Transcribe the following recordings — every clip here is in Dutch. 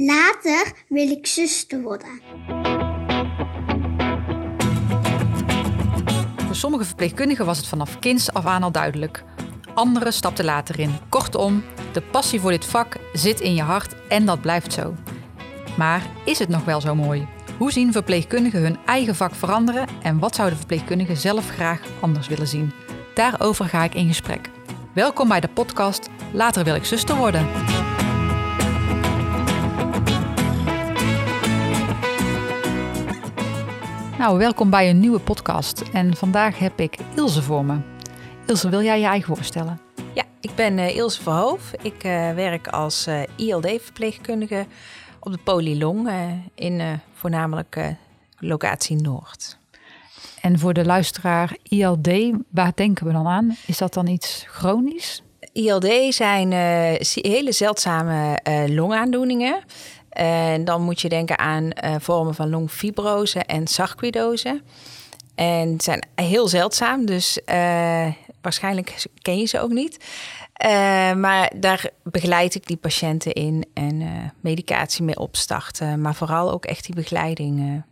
Later wil ik zuster worden. Voor sommige verpleegkundigen was het vanaf kinds af aan al duidelijk. Anderen stapten later in. Kortom, de passie voor dit vak zit in je hart en dat blijft zo. Maar is het nog wel zo mooi? Hoe zien verpleegkundigen hun eigen vak veranderen en wat zouden verpleegkundigen zelf graag anders willen zien? Daarover ga ik in gesprek. Welkom bij de podcast Later wil ik zuster worden. Nou, welkom bij een nieuwe podcast. En vandaag heb ik Ilse voor me. Ilse, wil jij je eigen voorstellen? Ja, ik ben uh, Ilse Verhoof. Ik uh, werk als uh, ILD-verpleegkundige op de Polylong in voornamelijk locatie Noord. En voor de luisteraar, ILD, waar denken we dan aan? Is dat dan iets chronisch? ILD zijn hele zeldzame longaandoeningen. En dan moet je denken aan uh, vormen van longfibrose en sarcoidose. En zijn heel zeldzaam, dus uh, waarschijnlijk ken je ze ook niet. Uh, maar daar begeleid ik die patiënten in en medicatie mee opstarten. Maar vooral ook echt die begeleiding.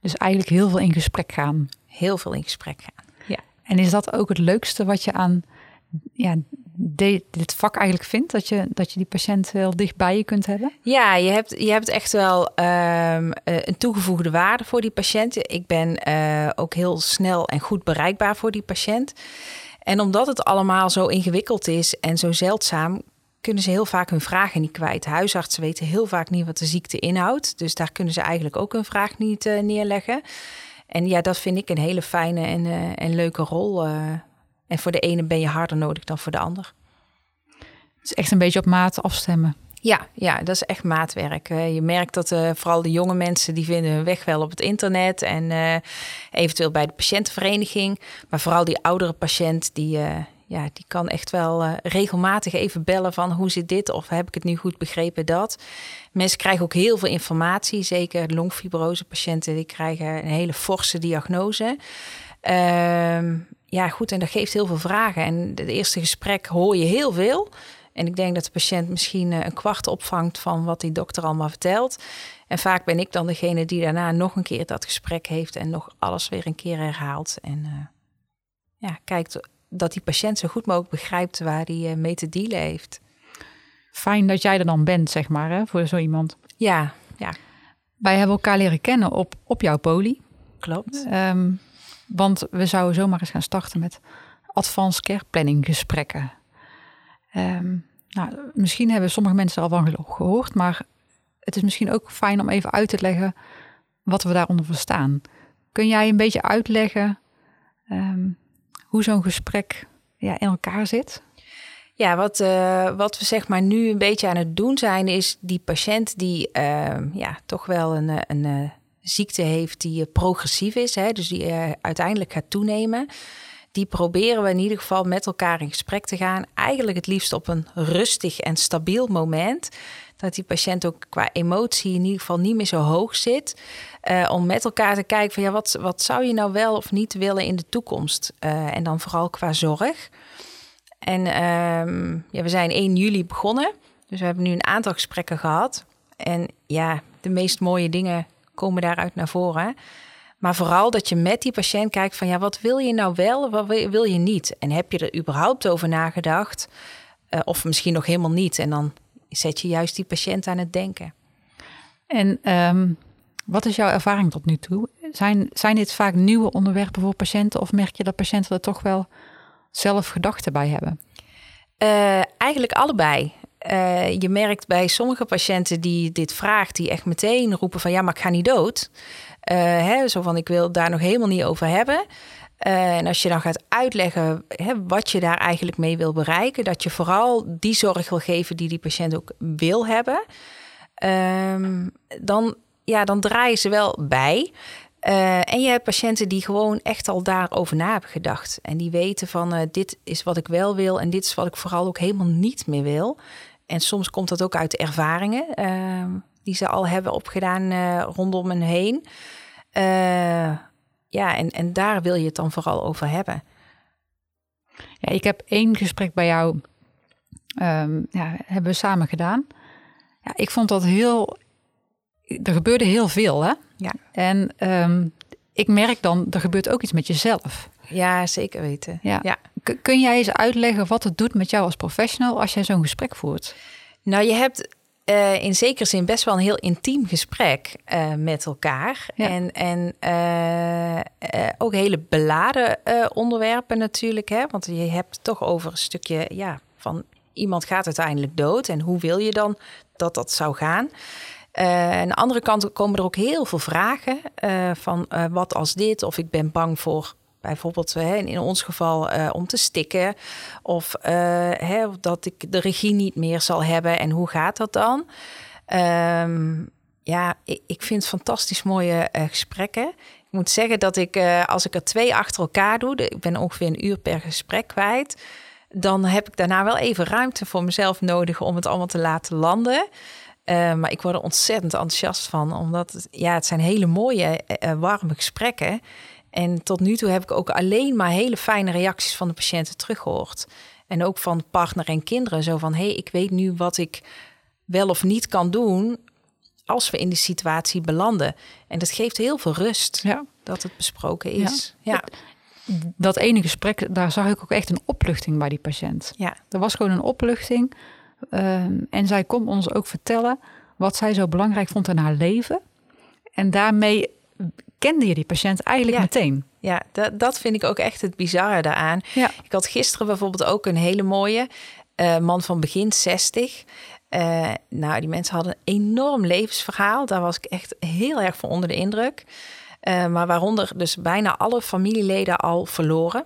Dus eigenlijk heel veel in gesprek gaan. Heel veel in gesprek gaan, ja. En is dat ook het leukste wat je aan ja, dit vak eigenlijk vindt? Dat je, dat je die patiënt heel dicht bij je kunt hebben? Ja, je hebt, je hebt echt wel um, een toegevoegde waarde voor die patiënt. Ik ben uh, ook heel snel en goed bereikbaar voor die patiënt. En omdat het allemaal zo ingewikkeld is en zo zeldzaam, kunnen ze heel vaak hun vragen niet kwijt. Huisartsen weten heel vaak niet wat de ziekte inhoudt. Dus daar kunnen ze eigenlijk ook hun vraag niet uh, neerleggen. En ja, dat vind ik een hele fijne en, en leuke rol. En voor de ene ben je harder nodig dan voor de ander. Dus echt een beetje op maat afstemmen. Ja, ja, dat is echt maatwerk. je merkt dat uh, vooral de jonge mensen die vinden hun weg wel op het internet en uh, eventueel bij de patiëntenvereniging. Maar vooral die oudere patiënt die, uh, ja, die kan echt wel regelmatig even bellen van hoe zit dit of heb ik het nu goed begrepen dat. Mensen krijgen ook heel veel informatie, zeker longfibrose patiënten die krijgen een hele forse diagnose. Ehm, ja, goed, en dat geeft heel veel vragen. En het eerste gesprek hoor je heel veel. En ik denk dat de patiënt misschien een kwart opvangt van wat die dokter allemaal vertelt. En vaak ben ik dan degene die daarna nog een keer dat gesprek heeft en nog alles weer een keer herhaalt. En uh, ja, kijkt dat die patiënt zo goed mogelijk begrijpt waar hij uh, mee te dealen heeft. Fijn dat jij er dan bent, zeg maar, hè, voor zo iemand. Ja, ja. Wij hebben elkaar leren kennen op, op jouw poli. Klopt. Um, want we zouden zomaar eens gaan starten met advanced care planning gesprekken. Um, nou, misschien hebben sommige mensen er al van gehoord, maar het is misschien ook fijn om even uit te leggen wat we daaronder verstaan. Kun jij een beetje uitleggen um, hoe zo'n gesprek ja, in elkaar zit? Ja, wat, uh, wat we zeg maar nu een beetje aan het doen zijn, is die patiënt die uh, ja, toch wel een, een, een ziekte heeft die progressief is, hè, dus die uh, uiteindelijk gaat toenemen. Die proberen we in ieder geval met elkaar in gesprek te gaan. Eigenlijk het liefst op een rustig en stabiel moment. Dat die patiënt ook qua emotie in ieder geval niet meer zo hoog zit. Uh, om met elkaar te kijken van ja, wat, wat zou je nou wel of niet willen in de toekomst? En dan vooral qua zorg. En uh, ja, we zijn 1 juli begonnen. Dus we hebben nu een aantal gesprekken gehad. En ja, de meest mooie dingen komen daaruit naar voren. Maar vooral dat je met die patiënt kijkt van ja, wat wil je nou wel, wat wil je niet? En heb je er überhaupt over nagedacht? Uh, of misschien nog helemaal niet. En dan zet je juist die patiënt aan het denken. En um, wat is jouw ervaring tot nu toe? Zijn, zijn dit vaak nieuwe onderwerpen voor patiënten? Of merk je dat patiënten er toch wel zelf gedachten bij hebben? Uh, eigenlijk allebei. Uh, je merkt bij sommige patiënten die dit vraagt, die echt meteen roepen van ja, maar ik ga niet dood. Uh, hè, zo van ik wil daar nog helemaal niet over hebben. Uh, en als je dan gaat uitleggen hè, wat je daar eigenlijk mee wil bereiken, dat je vooral die zorg wil geven die die patiënt ook wil hebben, um, dan, ja, dan draaien ze wel bij. En je hebt patiënten die gewoon echt al daarover na hebben gedacht. En die weten van dit is wat ik wel wil en dit is wat ik vooral ook helemaal niet meer wil. En soms komt dat ook uit ervaringen uh, die ze al hebben opgedaan uh, rondom hen heen. Uh, ja, en, en daar wil je het dan vooral over hebben. Ja, ik heb één gesprek bij jou, um, ja, hebben we samen gedaan. Ja, ik vond dat heel er gebeurde heel veel, hè? Ja. En ehm, ik merk dan, er gebeurt ook iets met jezelf. Ja, zeker weten. Ja. ja. Kun jij eens uitleggen wat het doet met jou als professional als jij zo'n gesprek voert? Nou, je hebt uh, in zekere zin best wel een heel intiem gesprek uh, met elkaar. Ja. En, en uh, ook hele beladen onderwerpen natuurlijk. Hè? Want je hebt toch over een stukje ja, van iemand gaat uiteindelijk dood. En hoe wil je dan dat dat zou gaan? aan de andere kant komen er ook heel veel vragen van wat als dit? Of ik ben bang voor bijvoorbeeld in ons geval uh, om te stikken. Of uh, hè, dat ik de regie niet meer zal hebben. En hoe gaat dat dan? Um, ja, ik, vind fantastisch mooie gesprekken. Ik moet zeggen dat ik, als ik er twee achter elkaar doe, ik ben ongeveer een uur per gesprek kwijt. Dan heb ik daarna wel even ruimte voor mezelf nodig om het allemaal te laten landen. maar ik word er ontzettend enthousiast van, omdat het, ja, het zijn hele mooie, warme gesprekken. En tot nu toe heb ik ook alleen maar hele fijne reacties van de patiënten teruggehoord. En ook van partner en kinderen. Zo van, hé, hey, ik weet nu wat ik wel of niet kan doen als we in die situatie belanden. En dat geeft heel veel rust ja. dat het besproken is. Ja. ja. Dat ene gesprek, daar zag ik ook echt een opluchting bij die patiënt. Ja. Er was gewoon een opluchting. Um, en zij kon ons ook vertellen wat zij zo belangrijk vond in haar leven. En daarmee kende je die patiënt eigenlijk ja. meteen. Ja, dat, dat vind ik ook echt het bizarre daaraan. Ja. Ik had gisteren bijvoorbeeld ook een hele mooie uh, man van begin 60. Uh, nou, die mensen hadden een enorm levensverhaal. Daar was ik echt heel erg van onder de indruk. Uh, maar waaronder dus bijna alle familieleden al verloren.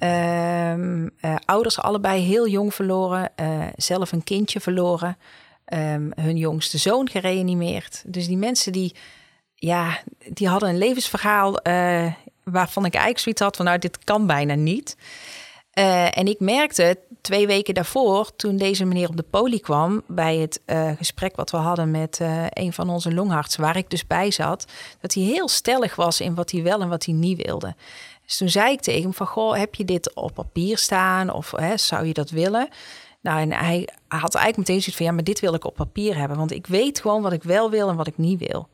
Uh, ouders allebei heel jong verloren. zelf een kindje verloren. Um, hun jongste zoon gereanimeerd. Dus die mensen die ja, die hadden een levensverhaal uh, waarvan ik eigenlijk zoiets had van nou, dit kan bijna niet. Uh, en ik merkte twee weken daarvoor, toen deze meneer op de poli kwam, bij het uh, gesprek wat we hadden met een van onze longartsen, waar ik dus bij zat, dat hij heel stellig was in wat hij wel en wat hij niet wilde. Dus toen zei ik tegen hem van, goh, heb je dit op papier staan of hè, zou je dat willen? Nou, en hij had eigenlijk meteen zoiets van, ja, maar dit wil ik op papier hebben, want ik weet gewoon wat ik wel wil en wat ik niet wil.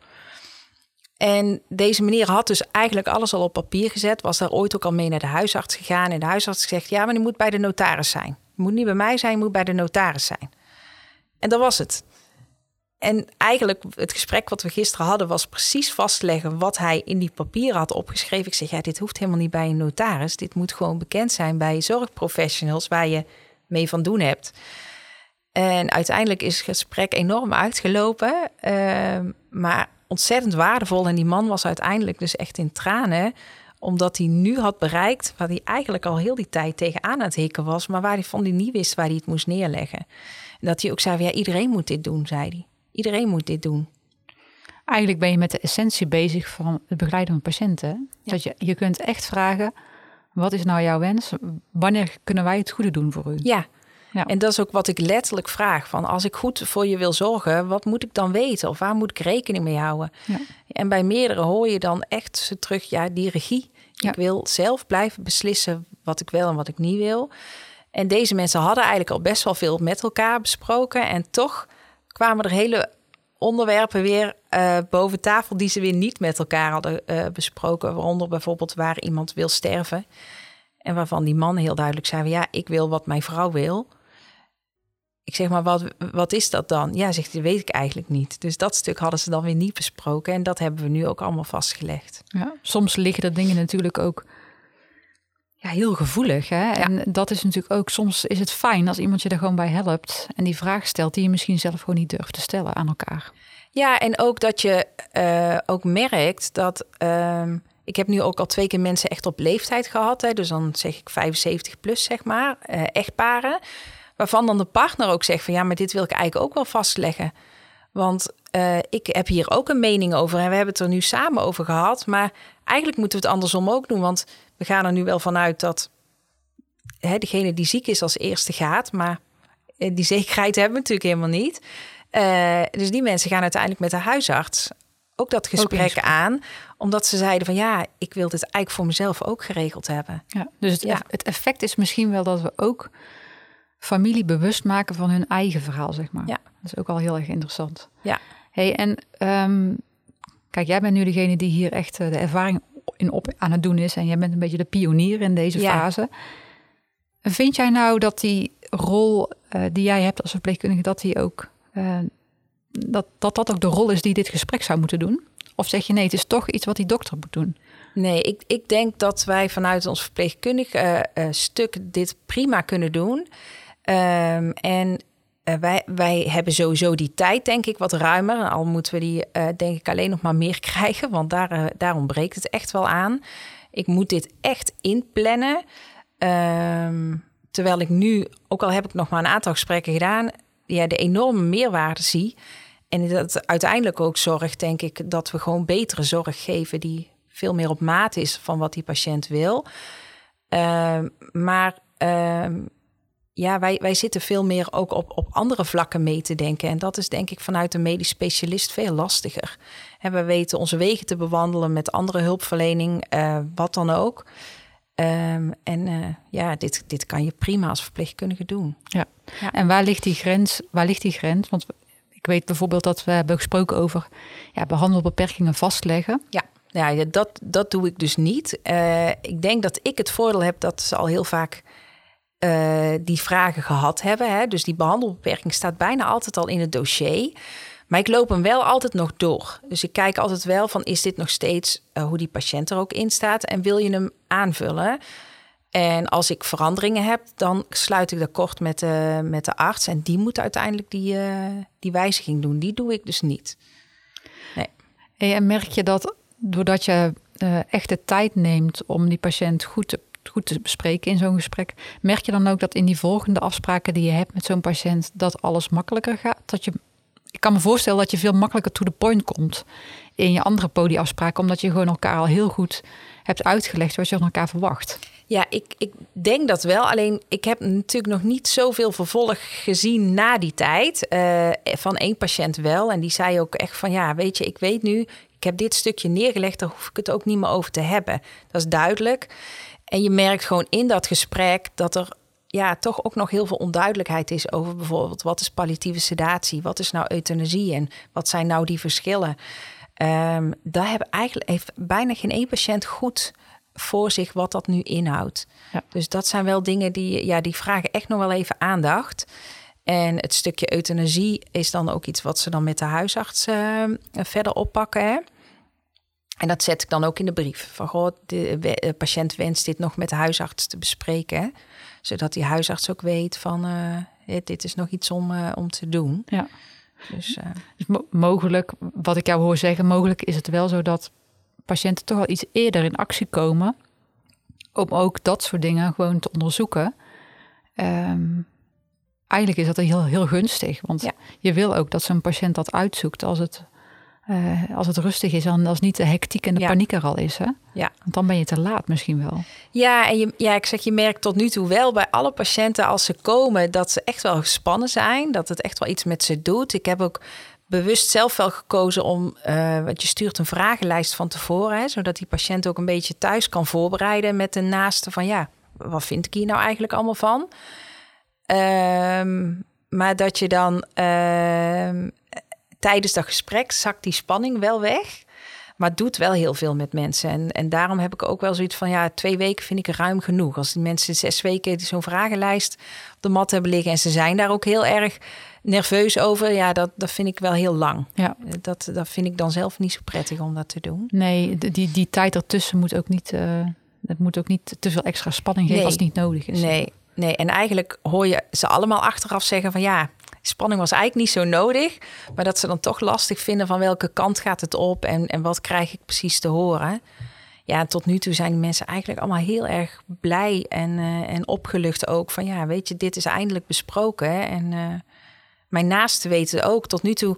En deze meneer had dus eigenlijk alles al op papier gezet. Was daar ooit ook al mee naar de huisarts gegaan. En de huisarts zegt: Ja, maar die moet bij de notaris zijn. Je moet niet bij mij zijn, moet bij de notaris zijn. En dat was het. En eigenlijk het gesprek wat we gisteren hadden was precies vastleggen wat hij in die papieren had opgeschreven. Ik zeg, ja, dit hoeft helemaal niet bij een notaris. Dit moet gewoon bekend zijn bij zorgprofessionals waar je mee van doen hebt. En uiteindelijk is het gesprek enorm uitgelopen. Uh, maar ontzettend waardevol. En die man was uiteindelijk dus echt in tranen omdat hij nu had bereikt waar hij eigenlijk al heel die tijd tegenaan aan het hikken was, maar waar hij van die niet wist waar hij het moest neerleggen. En dat hij ook zei: ja, iedereen moet dit doen, zei hij. Iedereen moet dit doen. Eigenlijk ben je met de essentie bezig van het begeleiden van patiënten. Ja. Dat je, je kunt echt vragen: wat is nou jouw wens? Wanneer kunnen wij het goede doen voor u? Ja, ja. En dat is ook wat ik letterlijk vraag. Van als ik goed voor je wil zorgen, wat moet ik dan weten? Of waar moet ik rekening mee houden? Ja. En bij meerdere hoor je dan echt terug, ja, die regie. Ja. Ik wil zelf blijven beslissen wat ik wil en wat ik niet wil. En deze mensen hadden eigenlijk al best wel veel met elkaar besproken. En toch kwamen er hele onderwerpen weer uh, boven tafel die ze weer niet met elkaar hadden uh, besproken. Waaronder bijvoorbeeld waar iemand wil sterven. En waarvan die man heel duidelijk zei: Ja, ik wil wat mijn vrouw wil. Ik zeg maar, wat, wat is dat dan? Ja, zegt hij, weet ik eigenlijk niet. Dus dat stuk hadden ze dan weer niet besproken. En dat hebben we nu ook allemaal vastgelegd. Ja, soms liggen er dingen natuurlijk ook ja, heel gevoelig. Hè? Ja. En dat is natuurlijk ook, soms is het fijn als iemand je er gewoon bij helpt. En die vraag stelt die je misschien zelf gewoon niet durft te stellen aan elkaar. Ja, en ook dat je uh, ook merkt dat... Uh, ik heb nu ook al twee keer mensen echt op leeftijd gehad. Hè, dus dan zeg ik 75 plus, zeg maar. Uh, echtparen. Waarvan dan de partner ook zegt van ja, maar dit wil ik eigenlijk ook wel vastleggen. Want uh, ik heb hier ook een mening over en we hebben het er nu samen over gehad. Maar eigenlijk moeten we het andersom ook doen. Want we gaan er nu wel vanuit dat hè, degene die ziek is als eerste gaat. Maar eh, die zekerheid hebben we natuurlijk helemaal niet. Uh, dus die mensen gaan uiteindelijk met de huisarts ook dat gesprek ook aan. Omdat ze zeiden van ja, ik wil dit eigenlijk voor mezelf ook geregeld hebben. Ja, dus het, ja. het effect is misschien wel dat we ook familie bewust maken van hun eigen verhaal, zeg maar. Ja. Dat is ook al heel erg interessant. Ja. Hey, en ehm, kijk, jij bent nu degene die hier echt eh, de ervaring in op aan het doen is. En jij bent een beetje de pionier in deze Ja. fase. Vind jij nou dat die rol eh, die jij hebt als verpleegkundige, dat die ook eh, dat, dat dat ook de rol is die dit gesprek zou moeten doen? Of zeg je nee, het is toch iets wat die dokter moet doen? Nee, ik, ik denk dat wij vanuit ons verpleegkundig eh, stuk dit prima kunnen doen. Ehm, en eh, wij, wij hebben sowieso die tijd, denk ik, wat ruimer. Al moeten we die, eh, denk ik, alleen nog maar meer krijgen. Want daar, eh, daar ontbreekt het echt wel aan. Ik moet dit echt inplannen. Ehm, terwijl ik nu, ook al heb ik nog maar een aantal gesprekken gedaan, ja, de enorme meerwaarde zie. En dat uiteindelijk ook zorgt, denk ik, dat we gewoon betere zorg geven die veel meer op maat is van wat die patiënt wil. Ehm, maar ja, wij, wij zitten veel meer ook op, op andere vlakken mee te denken. En dat is denk ik vanuit een medisch specialist veel lastiger. En we weten onze wegen te bewandelen met andere hulpverlening, eh, wat dan ook. Ehm, en eh, ja, dit, dit kan je prima als verpleegkundige doen. Ja. Ja. En waar ligt die grens? Waar ligt die grens? Want ik weet bijvoorbeeld dat we hebben gesproken over ja, behandelbeperkingen vastleggen. Ja, ja dat, dat doe ik dus niet. Eh, ik denk dat ik het voordeel heb dat ze al heel vaak eh, die vragen gehad hebben. Hè? Dus die behandelbeperking staat bijna altijd al in het dossier. Maar ik loop hem wel altijd nog door. Dus ik kijk altijd wel van is dit nog steeds eh, hoe die patiënt er ook in staat en wil je hem aanvullen? En als ik veranderingen heb, dan sluit ik dat kort met de, met de arts. En die moet uiteindelijk die, eh, die wijziging doen. Die doe ik dus niet. Hey, En merk je dat doordat je eh, echt de tijd neemt om die patiënt goed te, goed te bespreken in zo'n gesprek, merk je dan ook dat in die volgende afspraken die je hebt met zo'n patiënt, dat alles makkelijker gaat? Dat je, ik kan me voorstellen dat je veel makkelijker to the point komt in je andere podiafspraken, omdat je gewoon elkaar al heel goed hebt uitgelegd wat je van elkaar verwacht. Ja, ik, ik denk dat wel. Alleen ik heb natuurlijk nog niet zoveel vervolg gezien na die tijd. Eh, van één patiënt wel. En die zei ook echt van ja, weet je, ik weet nu, ik heb dit stukje neergelegd, daar hoef ik het ook niet meer over te hebben. Dat is duidelijk. En je merkt gewoon in dat gesprek dat er ja, toch ook nog heel veel onduidelijkheid is over bijvoorbeeld wat is palliatieve sedatie, wat is nou euthanasie en wat zijn nou die verschillen. Ehm, daar hebben eigenlijk heeft bijna geen één patiënt goed voor zich wat dat nu inhoudt. Ja. Dus dat zijn wel dingen die, ja, die vragen echt nog wel even aandacht. En het stukje euthanasie is dan ook iets wat ze dan met de huisarts eh, verder oppakken. Hè? En dat zet ik dan ook in de brief. Van goh, de, de patiënt wenst dit nog met de huisarts te bespreken. Hè? Zodat die huisarts ook weet van eh, dit, dit is nog iets om, eh, om te doen. Ja. Dus eh, Dus mo- mogelijk, wat ik jou hoor zeggen, mogelijk is het wel zo dat patiënten toch al iets eerder in actie komen om ook dat soort dingen gewoon te onderzoeken. Ehm, eigenlijk is dat heel, heel gunstig, want Ja. je wil ook dat zo'n patiënt dat uitzoekt als het, eh, als het rustig is en als niet de hectiek en de Ja. paniek er al is. Hè? Ja. Want dan ben je te laat misschien wel. Ja, en je, ja, ik zeg, je merkt tot nu toe wel bij alle patiënten als ze komen dat ze echt wel gespannen zijn, dat het echt wel iets met ze doet. Ik heb ook bewust zelf wel gekozen om, eh, want je stuurt een vragenlijst van tevoren, hè, zodat die patiënt ook een beetje thuis kan voorbereiden met de naaste van ja, wat vind ik hier nou eigenlijk allemaal van? Ehm, maar dat je dan ehm, tijdens dat gesprek zakt die spanning wel weg. Maar het doet wel heel veel met mensen. En, en daarom heb ik ook wel zoiets van... ja, twee weken vind ik ruim genoeg. Als die mensen zes weken zo'n vragenlijst op de mat hebben liggen... en ze zijn daar ook heel erg nerveus over... ja, dat, dat vind ik wel heel lang. Ja. Dat, dat vind ik dan zelf niet zo prettig om dat te doen. Nee, die, die tijd ertussen moet ook niet, eh, het moet ook niet te veel extra spanning geven Nee. als het niet nodig is. Nee, nee, en eigenlijk hoor je ze allemaal achteraf zeggen van... ja, spanning was eigenlijk niet zo nodig... maar dat ze dan toch lastig vinden van welke kant gaat het op... en, en wat krijg ik precies te horen... Ja, tot nu toe zijn die mensen eigenlijk allemaal heel erg blij en, eh, en opgelucht ook. Van ja, weet je, dit is eindelijk besproken. En eh, mijn naasten weten ook tot nu toe.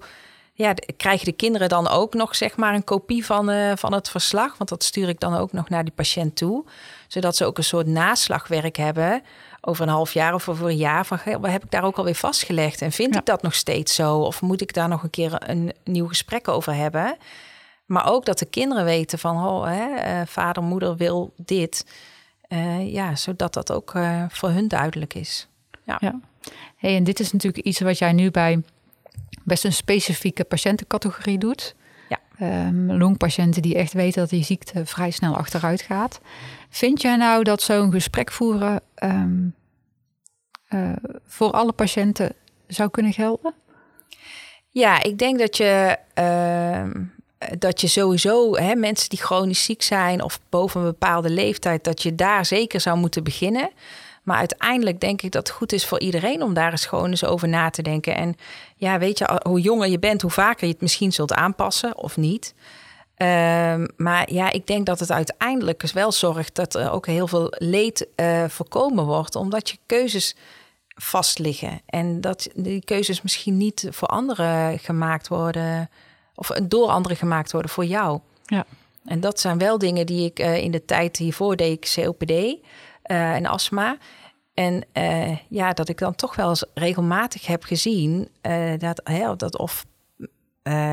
Ja, krijgen de kinderen dan ook nog zeg maar een kopie van, eh, van het verslag? Want dat stuur ik dan ook nog naar die patiënt toe. Zodat ze ook een soort naslagwerk hebben over een half jaar of over een jaar. Van, "Goh, wat heb ik daar ook alweer vastgelegd? En vind Ja. ik dat nog steeds zo? Of moet ik daar nog een keer een nieuw gesprek over hebben? Maar ook dat de kinderen weten van, oh, hè, eh, vader, moeder wil dit. Eh, ja, zodat dat ook voor hun duidelijk is. Ja. Hey, en dit is natuurlijk iets wat jij nu bij best een specifieke patiëntencategorie doet. Ja. Ehm, longpatiënten die echt weten dat die ziekte vrij snel achteruit gaat. Vind jij nou dat zo'n gesprek voeren ehm, eh, voor alle patiënten zou kunnen gelden? Ja, ik denk dat je, ehm, dat je sowieso hè, mensen die chronisch ziek zijn of boven een bepaalde leeftijd, dat je daar zeker zou moeten beginnen. Maar uiteindelijk denk ik dat het goed is voor iedereen om daar eens gewoon eens over na te denken. En ja, weet je, hoe jonger je bent, hoe vaker je het misschien zult aanpassen of niet. Ehm, maar ja, ik denk dat het uiteindelijk dus wel zorgt dat er ook heel veel leed uh, voorkomen wordt, omdat je keuzes vastliggen. En dat die keuzes misschien niet voor anderen gemaakt worden, of door anderen gemaakt worden voor jou. Ja. En dat zijn wel dingen die ik uh, in de tijd hiervoor deed, ik COPD en astma. En uh, ja, dat ik dan toch wel eens regelmatig heb gezien dat, hè, dat of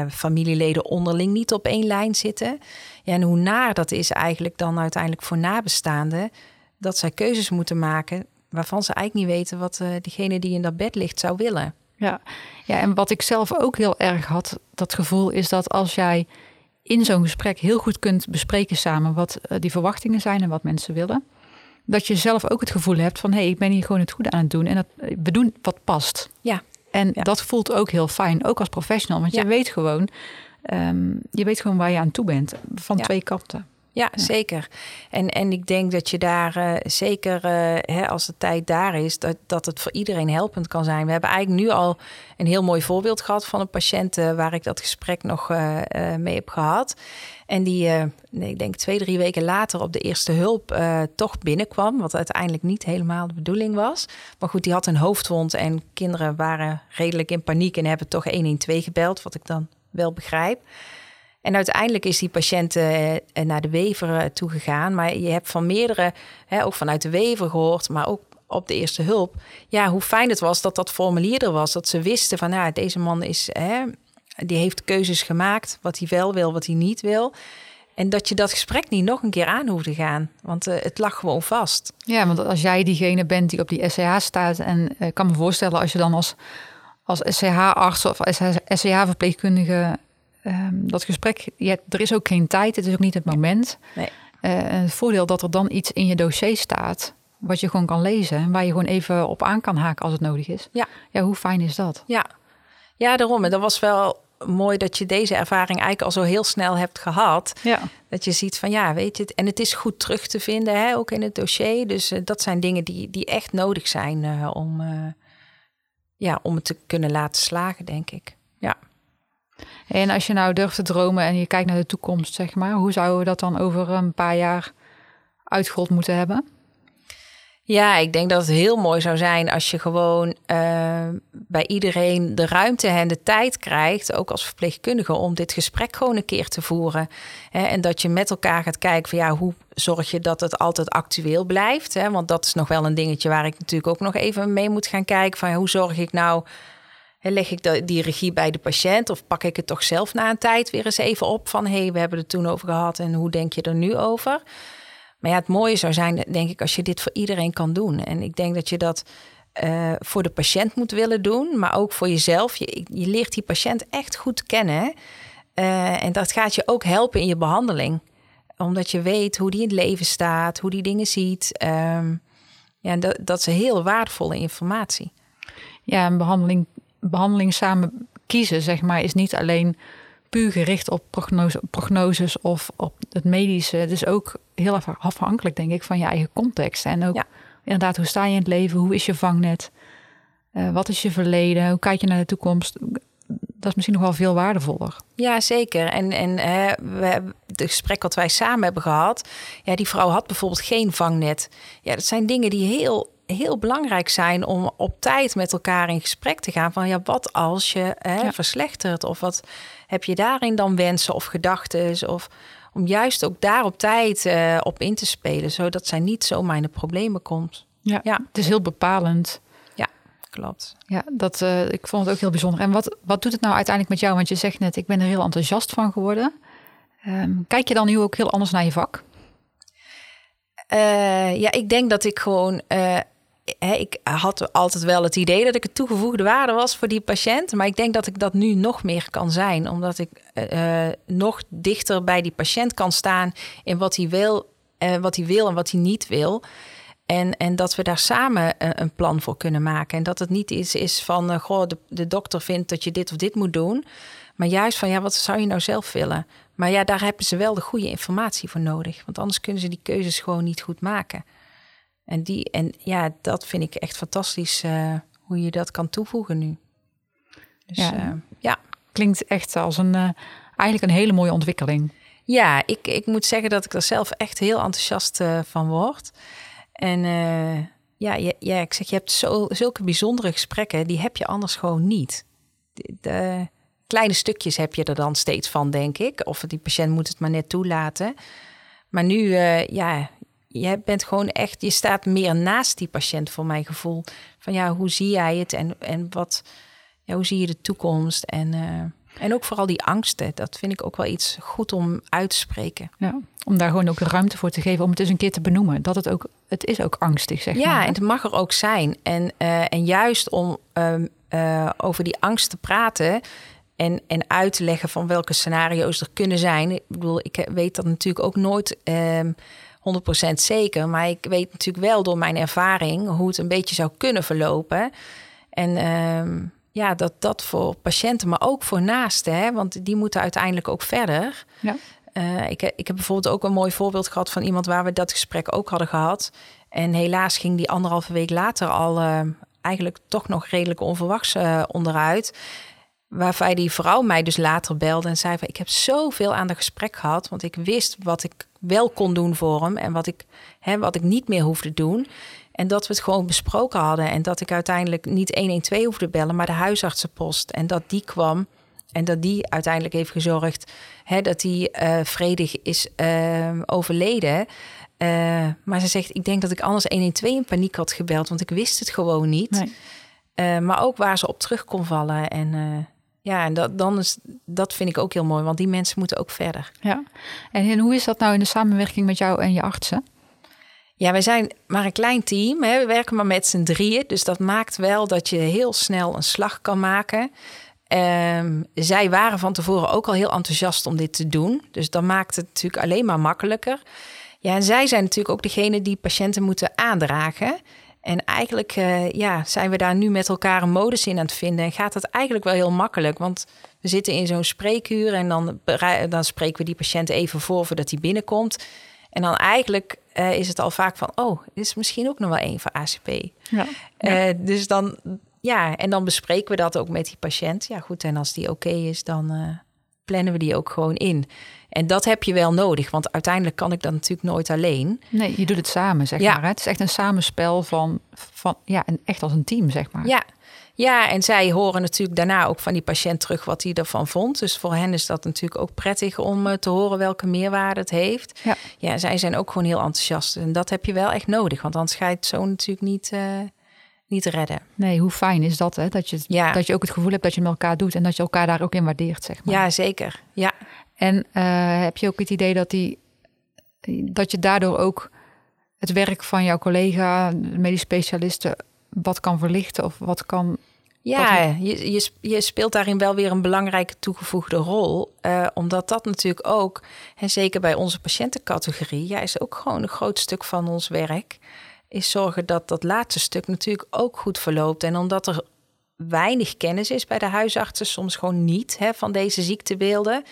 familieleden onderling niet op één lijn zitten. Ja, en hoe naar dat is eigenlijk dan uiteindelijk voor nabestaanden, dat zij keuzes moeten maken waarvan ze eigenlijk niet weten wat diegene die in dat bed ligt zou willen. Ja. ja, en wat ik zelf ook heel erg had, dat gevoel is dat als jij in zo'n gesprek heel goed kunt bespreken samen wat die verwachtingen zijn en wat mensen willen, dat je zelf ook het gevoel hebt van hé, hey, ik ben hier gewoon het goede aan het doen en dat, we doen wat past. Ja. En ja. dat voelt ook heel fijn, ook als professional, want Ja. je weet gewoon, um, je weet gewoon waar je aan toe bent van Ja. twee kanten. Ja, zeker. En, en ik denk dat je daar uh, zeker, uh, hè, als de tijd daar is, dat, dat het voor iedereen helpend kan zijn. We hebben eigenlijk nu al een heel mooi voorbeeld gehad van een patiënt uh, waar ik dat gesprek nog mee heb gehad. En die, nee, ik denk twee, drie weken later op de eerste hulp toch binnenkwam. Wat uiteindelijk niet helemaal de bedoeling was. Maar goed, die had een hoofdwond en kinderen waren redelijk in paniek en hebben toch 112 gebeld, wat ik dan wel begrijp. En uiteindelijk is die patiënt uh, naar de wever toegegaan. Maar je hebt van meerdere, hè, ook vanuit de wever gehoord, maar ook op de eerste hulp. Ja, hoe fijn het was dat dat formulier er was. Dat ze wisten van, nou, deze man is, hè, die heeft keuzes gemaakt. Wat hij wel wil, wat hij niet wil. En dat je dat gesprek niet nog een keer aan hoeft te gaan. Want uh, het lag gewoon vast. Ja, want als jij diegene bent die op die SCH staat... en ik uh, kan me voorstellen als je dan als, als SCH-arts of SCH-verpleegkundige... Um, dat gesprek, ja, er is ook geen tijd, het is ook niet het moment. Nee. Uh, het voordeel dat er dan iets in je dossier staat, wat je gewoon kan lezen en waar je gewoon even op aan kan haken als het nodig is. Ja, ja hoe fijn is dat? Ja, ja daarom. En dat was wel mooi dat je deze ervaring eigenlijk al zo heel snel hebt gehad. Ja. Dat je ziet van ja, weet je, en het is goed terug te vinden, hè, ook in het dossier. Dus uh, dat zijn dingen die, die echt nodig zijn uh, om, ja, om het te kunnen laten slagen, denk ik. Ja. En als je nou durft te dromen en je kijkt naar de toekomst, zeg maar, hoe zouden we dat dan over een paar jaar uitgerold moeten hebben? Ja, ik denk dat het heel mooi zou zijn als je gewoon uh, bij iedereen de ruimte en de tijd krijgt, ook als verpleegkundige, om dit gesprek gewoon een keer te voeren. Hè, en dat je met elkaar gaat kijken van ja, hoe zorg je dat het altijd actueel blijft? Hè? Want dat is nog wel een dingetje waar ik natuurlijk ook nog even mee moet gaan kijken van hoe zorg ik nou leg ik die regie bij de patiënt of pak ik het toch zelf na een tijd weer eens even op van hé, hey, we hebben het toen over gehad en hoe denk je er nu over? Maar ja, het mooie zou zijn, denk ik, als je dit voor iedereen kan doen. En ik denk dat je dat uh, voor de patiënt moet willen doen, maar ook voor jezelf. Je, je leert die patiënt echt goed kennen. Uh, en dat gaat je ook helpen in je behandeling. Omdat je weet hoe die in het leven staat, hoe die dingen ziet. Um, ja, dat, dat is heel waardevolle informatie. Ja, een behandeling behandeling samen kiezen, zeg maar, is niet alleen puur gericht op prognose, prognoses of op het medische. Het is ook heel afhankelijk, denk ik, van je eigen context. En ook ja. inderdaad, hoe sta je in het leven? Hoe is je vangnet? Uh, wat is je verleden? Hoe kijk je naar de toekomst? Dat is misschien nog wel veel waardevoller. Ja, zeker. En, en hè, we hebben het gesprek wat wij samen hebben gehad. Ja, die vrouw had bijvoorbeeld geen vangnet. Ja, dat zijn dingen die heel heel belangrijk zijn om op tijd met elkaar in gesprek te gaan. Van ja, wat als je hè, ja. verslechtert? Of wat heb je daarin dan wensen of gedachten? Of om juist ook daar op tijd uh, op in te spelen, zodat zij niet zomaar in de problemen komt. Ja, ja. het is heel bepalend. Ja, klopt. Ja, dat, uh, ik vond het ook heel bijzonder. En wat, wat doet het nou uiteindelijk met jou? Want je zegt net, ik ben er heel enthousiast van geworden. Um, kijk je dan nu ook heel anders naar je vak? Uh, ja, ik denk dat ik gewoon uh, ik had altijd wel het idee dat ik het toegevoegde waarde was voor die patiënt. Maar ik denk dat ik dat nu nog meer kan zijn. Omdat ik uh, nog dichter bij die patiënt kan staan in wat hij wil, uh, wat hij wil en wat hij niet wil. En, en dat we daar samen een plan voor kunnen maken. En dat het niet iets is van, goh, de, de dokter vindt dat je dit of dit moet doen. Maar juist van, ja, wat zou je nou zelf willen? Maar ja, daar hebben ze wel de goede informatie voor nodig. Want anders kunnen ze die keuzes gewoon niet goed maken. En, die, en ja, dat vind ik echt fantastisch uh, hoe je dat kan toevoegen nu. Dus, ja, uh, ja. klinkt echt als een, uh, eigenlijk een hele mooie ontwikkeling. Ja, ik, ik moet zeggen dat ik er zelf echt heel enthousiast van word. En ja, ja, ja, ik zeg, je hebt zo, zulke bijzondere gesprekken, die heb je anders gewoon niet. De, de, kleine stukjes heb je er dan steeds van, denk ik. Of die patiënt moet het maar net toelaten. Maar nu, uh, ja, je bent gewoon echt, je staat meer naast die patiënt voor mijn gevoel. Van ja, hoe zie jij het en, en wat, ja, hoe zie je de toekomst? En, uh, en ook vooral die angsten, dat vind ik ook wel iets goed om uit te spreken. Ja, om daar gewoon ook de ruimte voor te geven om het eens een keer te benoemen. Dat het ook, het is ook angstig, zeg ja, maar. Ja, en het mag er ook zijn. En, uh, en juist om um, over die angst te praten, en, en uit te leggen van welke scenario's er kunnen zijn. Ik bedoel, ik weet dat natuurlijk ook nooit um, 100% zeker. Maar ik weet natuurlijk wel door mijn ervaring hoe het een beetje zou kunnen verlopen. En um, ja, dat dat voor patiënten, maar ook voor naasten, hè, want die moeten uiteindelijk ook verder. Ja. Uh, ik, ik heb bijvoorbeeld ook een mooi voorbeeld gehad van iemand waar we dat gesprek ook hadden gehad. En helaas ging die anderhalve week later al uh, eigenlijk toch nog redelijk onverwachts uh, onderuit. Waarbij die vrouw mij dus later belde en zei van ik heb zoveel aan de gesprek gehad, want ik wist wat ik wel kon doen voor hem en wat ik, hè, wat ik niet meer hoefde doen. En dat we het gewoon besproken hadden en dat ik uiteindelijk niet 112 hoefde bellen, maar de huisartsenpost. En dat die kwam en dat die uiteindelijk heeft gezorgd hè, dat hij uh, vredig is uh, overleden. Uh, maar ze zegt, ik denk dat ik anders 112 in paniek had gebeld, want ik wist het gewoon niet. Nee. maar ook waar ze op terug kon vallen. En ja, en dat, dan is, dat vind ik ook heel mooi, want die mensen moeten ook verder. Ja, en hoe is dat nou in de samenwerking met jou en je artsen? Ja, wij zijn maar een klein team. Hè. We werken maar met z'n drieën. Dus dat maakt wel dat je heel snel een slag kan maken. Um, zij waren van tevoren ook al heel enthousiast om dit te doen. Dus dat maakt het natuurlijk alleen maar makkelijker. Ja, en zij zijn natuurlijk ook degene die patiënten moeten aandragen. En eigenlijk uh, ja, zijn we daar nu met elkaar een modus in aan het vinden. En gaat dat eigenlijk wel heel makkelijk. Want we zitten in zo'n spreekuur en dan, dan spreken we die patiënt even voor voordat hij binnenkomt. En dan eigenlijk uh, is het al vaak van, oh, dit is misschien ook nog wel één voor ACP. Ja, ja. Uh, dus dan, ja, en dan bespreken we dat ook met die patiënt. Ja, goed, en als die oké okay is, dan plannen we die ook gewoon in. En dat heb je wel nodig, want uiteindelijk kan ik dat natuurlijk nooit alleen. Nee, je doet het samen, zeg ja. maar. Het is echt een samenspel van, van ja, en echt als een team, zeg maar. Ja. ja, en zij horen natuurlijk daarna ook van die patiënt terug wat hij ervan vond. Dus voor hen is dat natuurlijk ook prettig om uh, te horen welke meerwaarde het heeft. Ja. ja, zij zijn ook gewoon heel enthousiast. En dat heb je wel echt nodig, want anders ga je het zo natuurlijk niet... Uh, niet redden. Nee, hoe fijn is dat, hè? Dat je, ja. dat je ook het gevoel hebt dat je met elkaar doet en dat je elkaar daar ook in waardeert, zeg maar. Ja, zeker. Ja. En uh, heb je ook het idee dat, die, dat je daardoor ook het werk van jouw collega, medisch specialisten, wat kan verlichten of wat kan. Ja, je, je, je speelt daarin wel weer een belangrijke toegevoegde rol. Uh, omdat dat natuurlijk ook, en zeker bij onze patiëntencategorie, ja, is ook gewoon een groot stuk van ons werk. Is zorgen dat dat laatste stuk natuurlijk ook goed verloopt. En omdat er weinig kennis is bij de huisartsen, soms gewoon niet hè, van deze ziektebeelden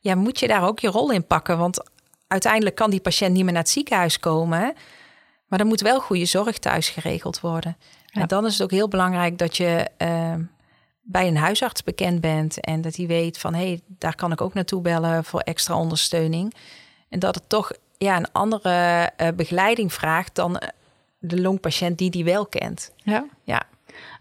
ja, moet je daar ook je rol in pakken. Want uiteindelijk kan die patiënt niet meer naar het ziekenhuis komen. Maar er moet wel goede zorg thuis geregeld worden. Ja. En dan is het ook heel belangrijk dat je uh, bij een huisarts bekend bent. En dat hij weet van hé, hey, daar kan ik ook naartoe bellen voor extra ondersteuning. En dat het toch ja, een andere uh, begeleiding vraagt dan de longpatiënt die die wel kent. Ja. ja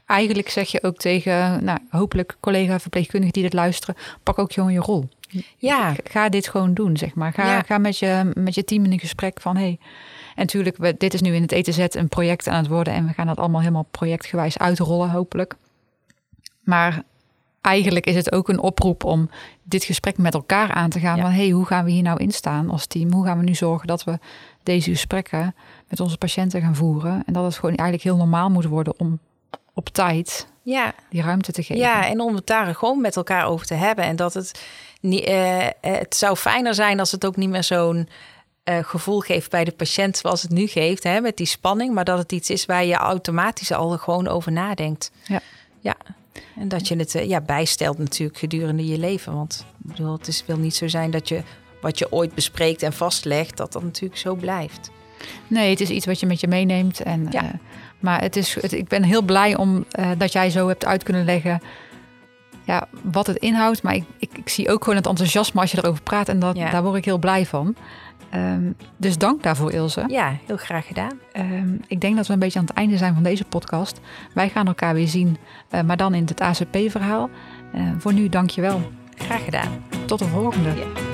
eigenlijk zeg je ook tegen, nou, hopelijk collega verpleegkundigen die dit luisteren, pak ook gewoon je rol. Ja. Ga dit gewoon doen, zeg maar. Ga, ja. ga met, je, met je team in een gesprek van, hey, en natuurlijk, we, dit is nu in het ETZ een project aan het worden en we gaan dat allemaal helemaal projectgewijs uitrollen, hopelijk. Maar eigenlijk is het ook een oproep om dit gesprek met elkaar aan te gaan. Ja. Van hey, hoe gaan we hier nou in staan als team? Hoe gaan we nu zorgen dat we deze gesprekken met onze patiënten gaan voeren. En dat het gewoon eigenlijk heel normaal moet worden om op tijd Ja, die ruimte te geven. ja, en om het daar gewoon met elkaar over te hebben. En dat het niet, eh, het zou fijner zijn als het ook niet meer zo'n eh, gevoel geeft bij de patiënt zoals het nu geeft, hè, met die spanning, maar dat het iets is waar je automatisch al gewoon over nadenkt. Ja. Ja. En dat je het eh, ja, bijstelt natuurlijk gedurende je leven. Want ik bedoel, het is, wil niet zo zijn dat je wat je ooit bespreekt en vastlegt, dat dat natuurlijk zo blijft. Nee, het is iets wat je met je meeneemt. En, Ja. eh, maar het is, het, ik ben heel blij om eh, dat jij zo hebt uit kunnen leggen ja, wat het inhoudt. Maar ik, ik, ik zie ook gewoon het enthousiasme als je erover praat. En dat, Ja. daar word ik heel blij van. Ehm, dus dank daarvoor, Ilse. Ja, heel graag gedaan. Ehm, ik denk dat we een beetje aan het einde zijn van deze podcast. Wij gaan elkaar weer zien, eh, maar dan in het ACP-verhaal. voor nu, dank je wel. Graag gedaan. Tot de volgende. Ja.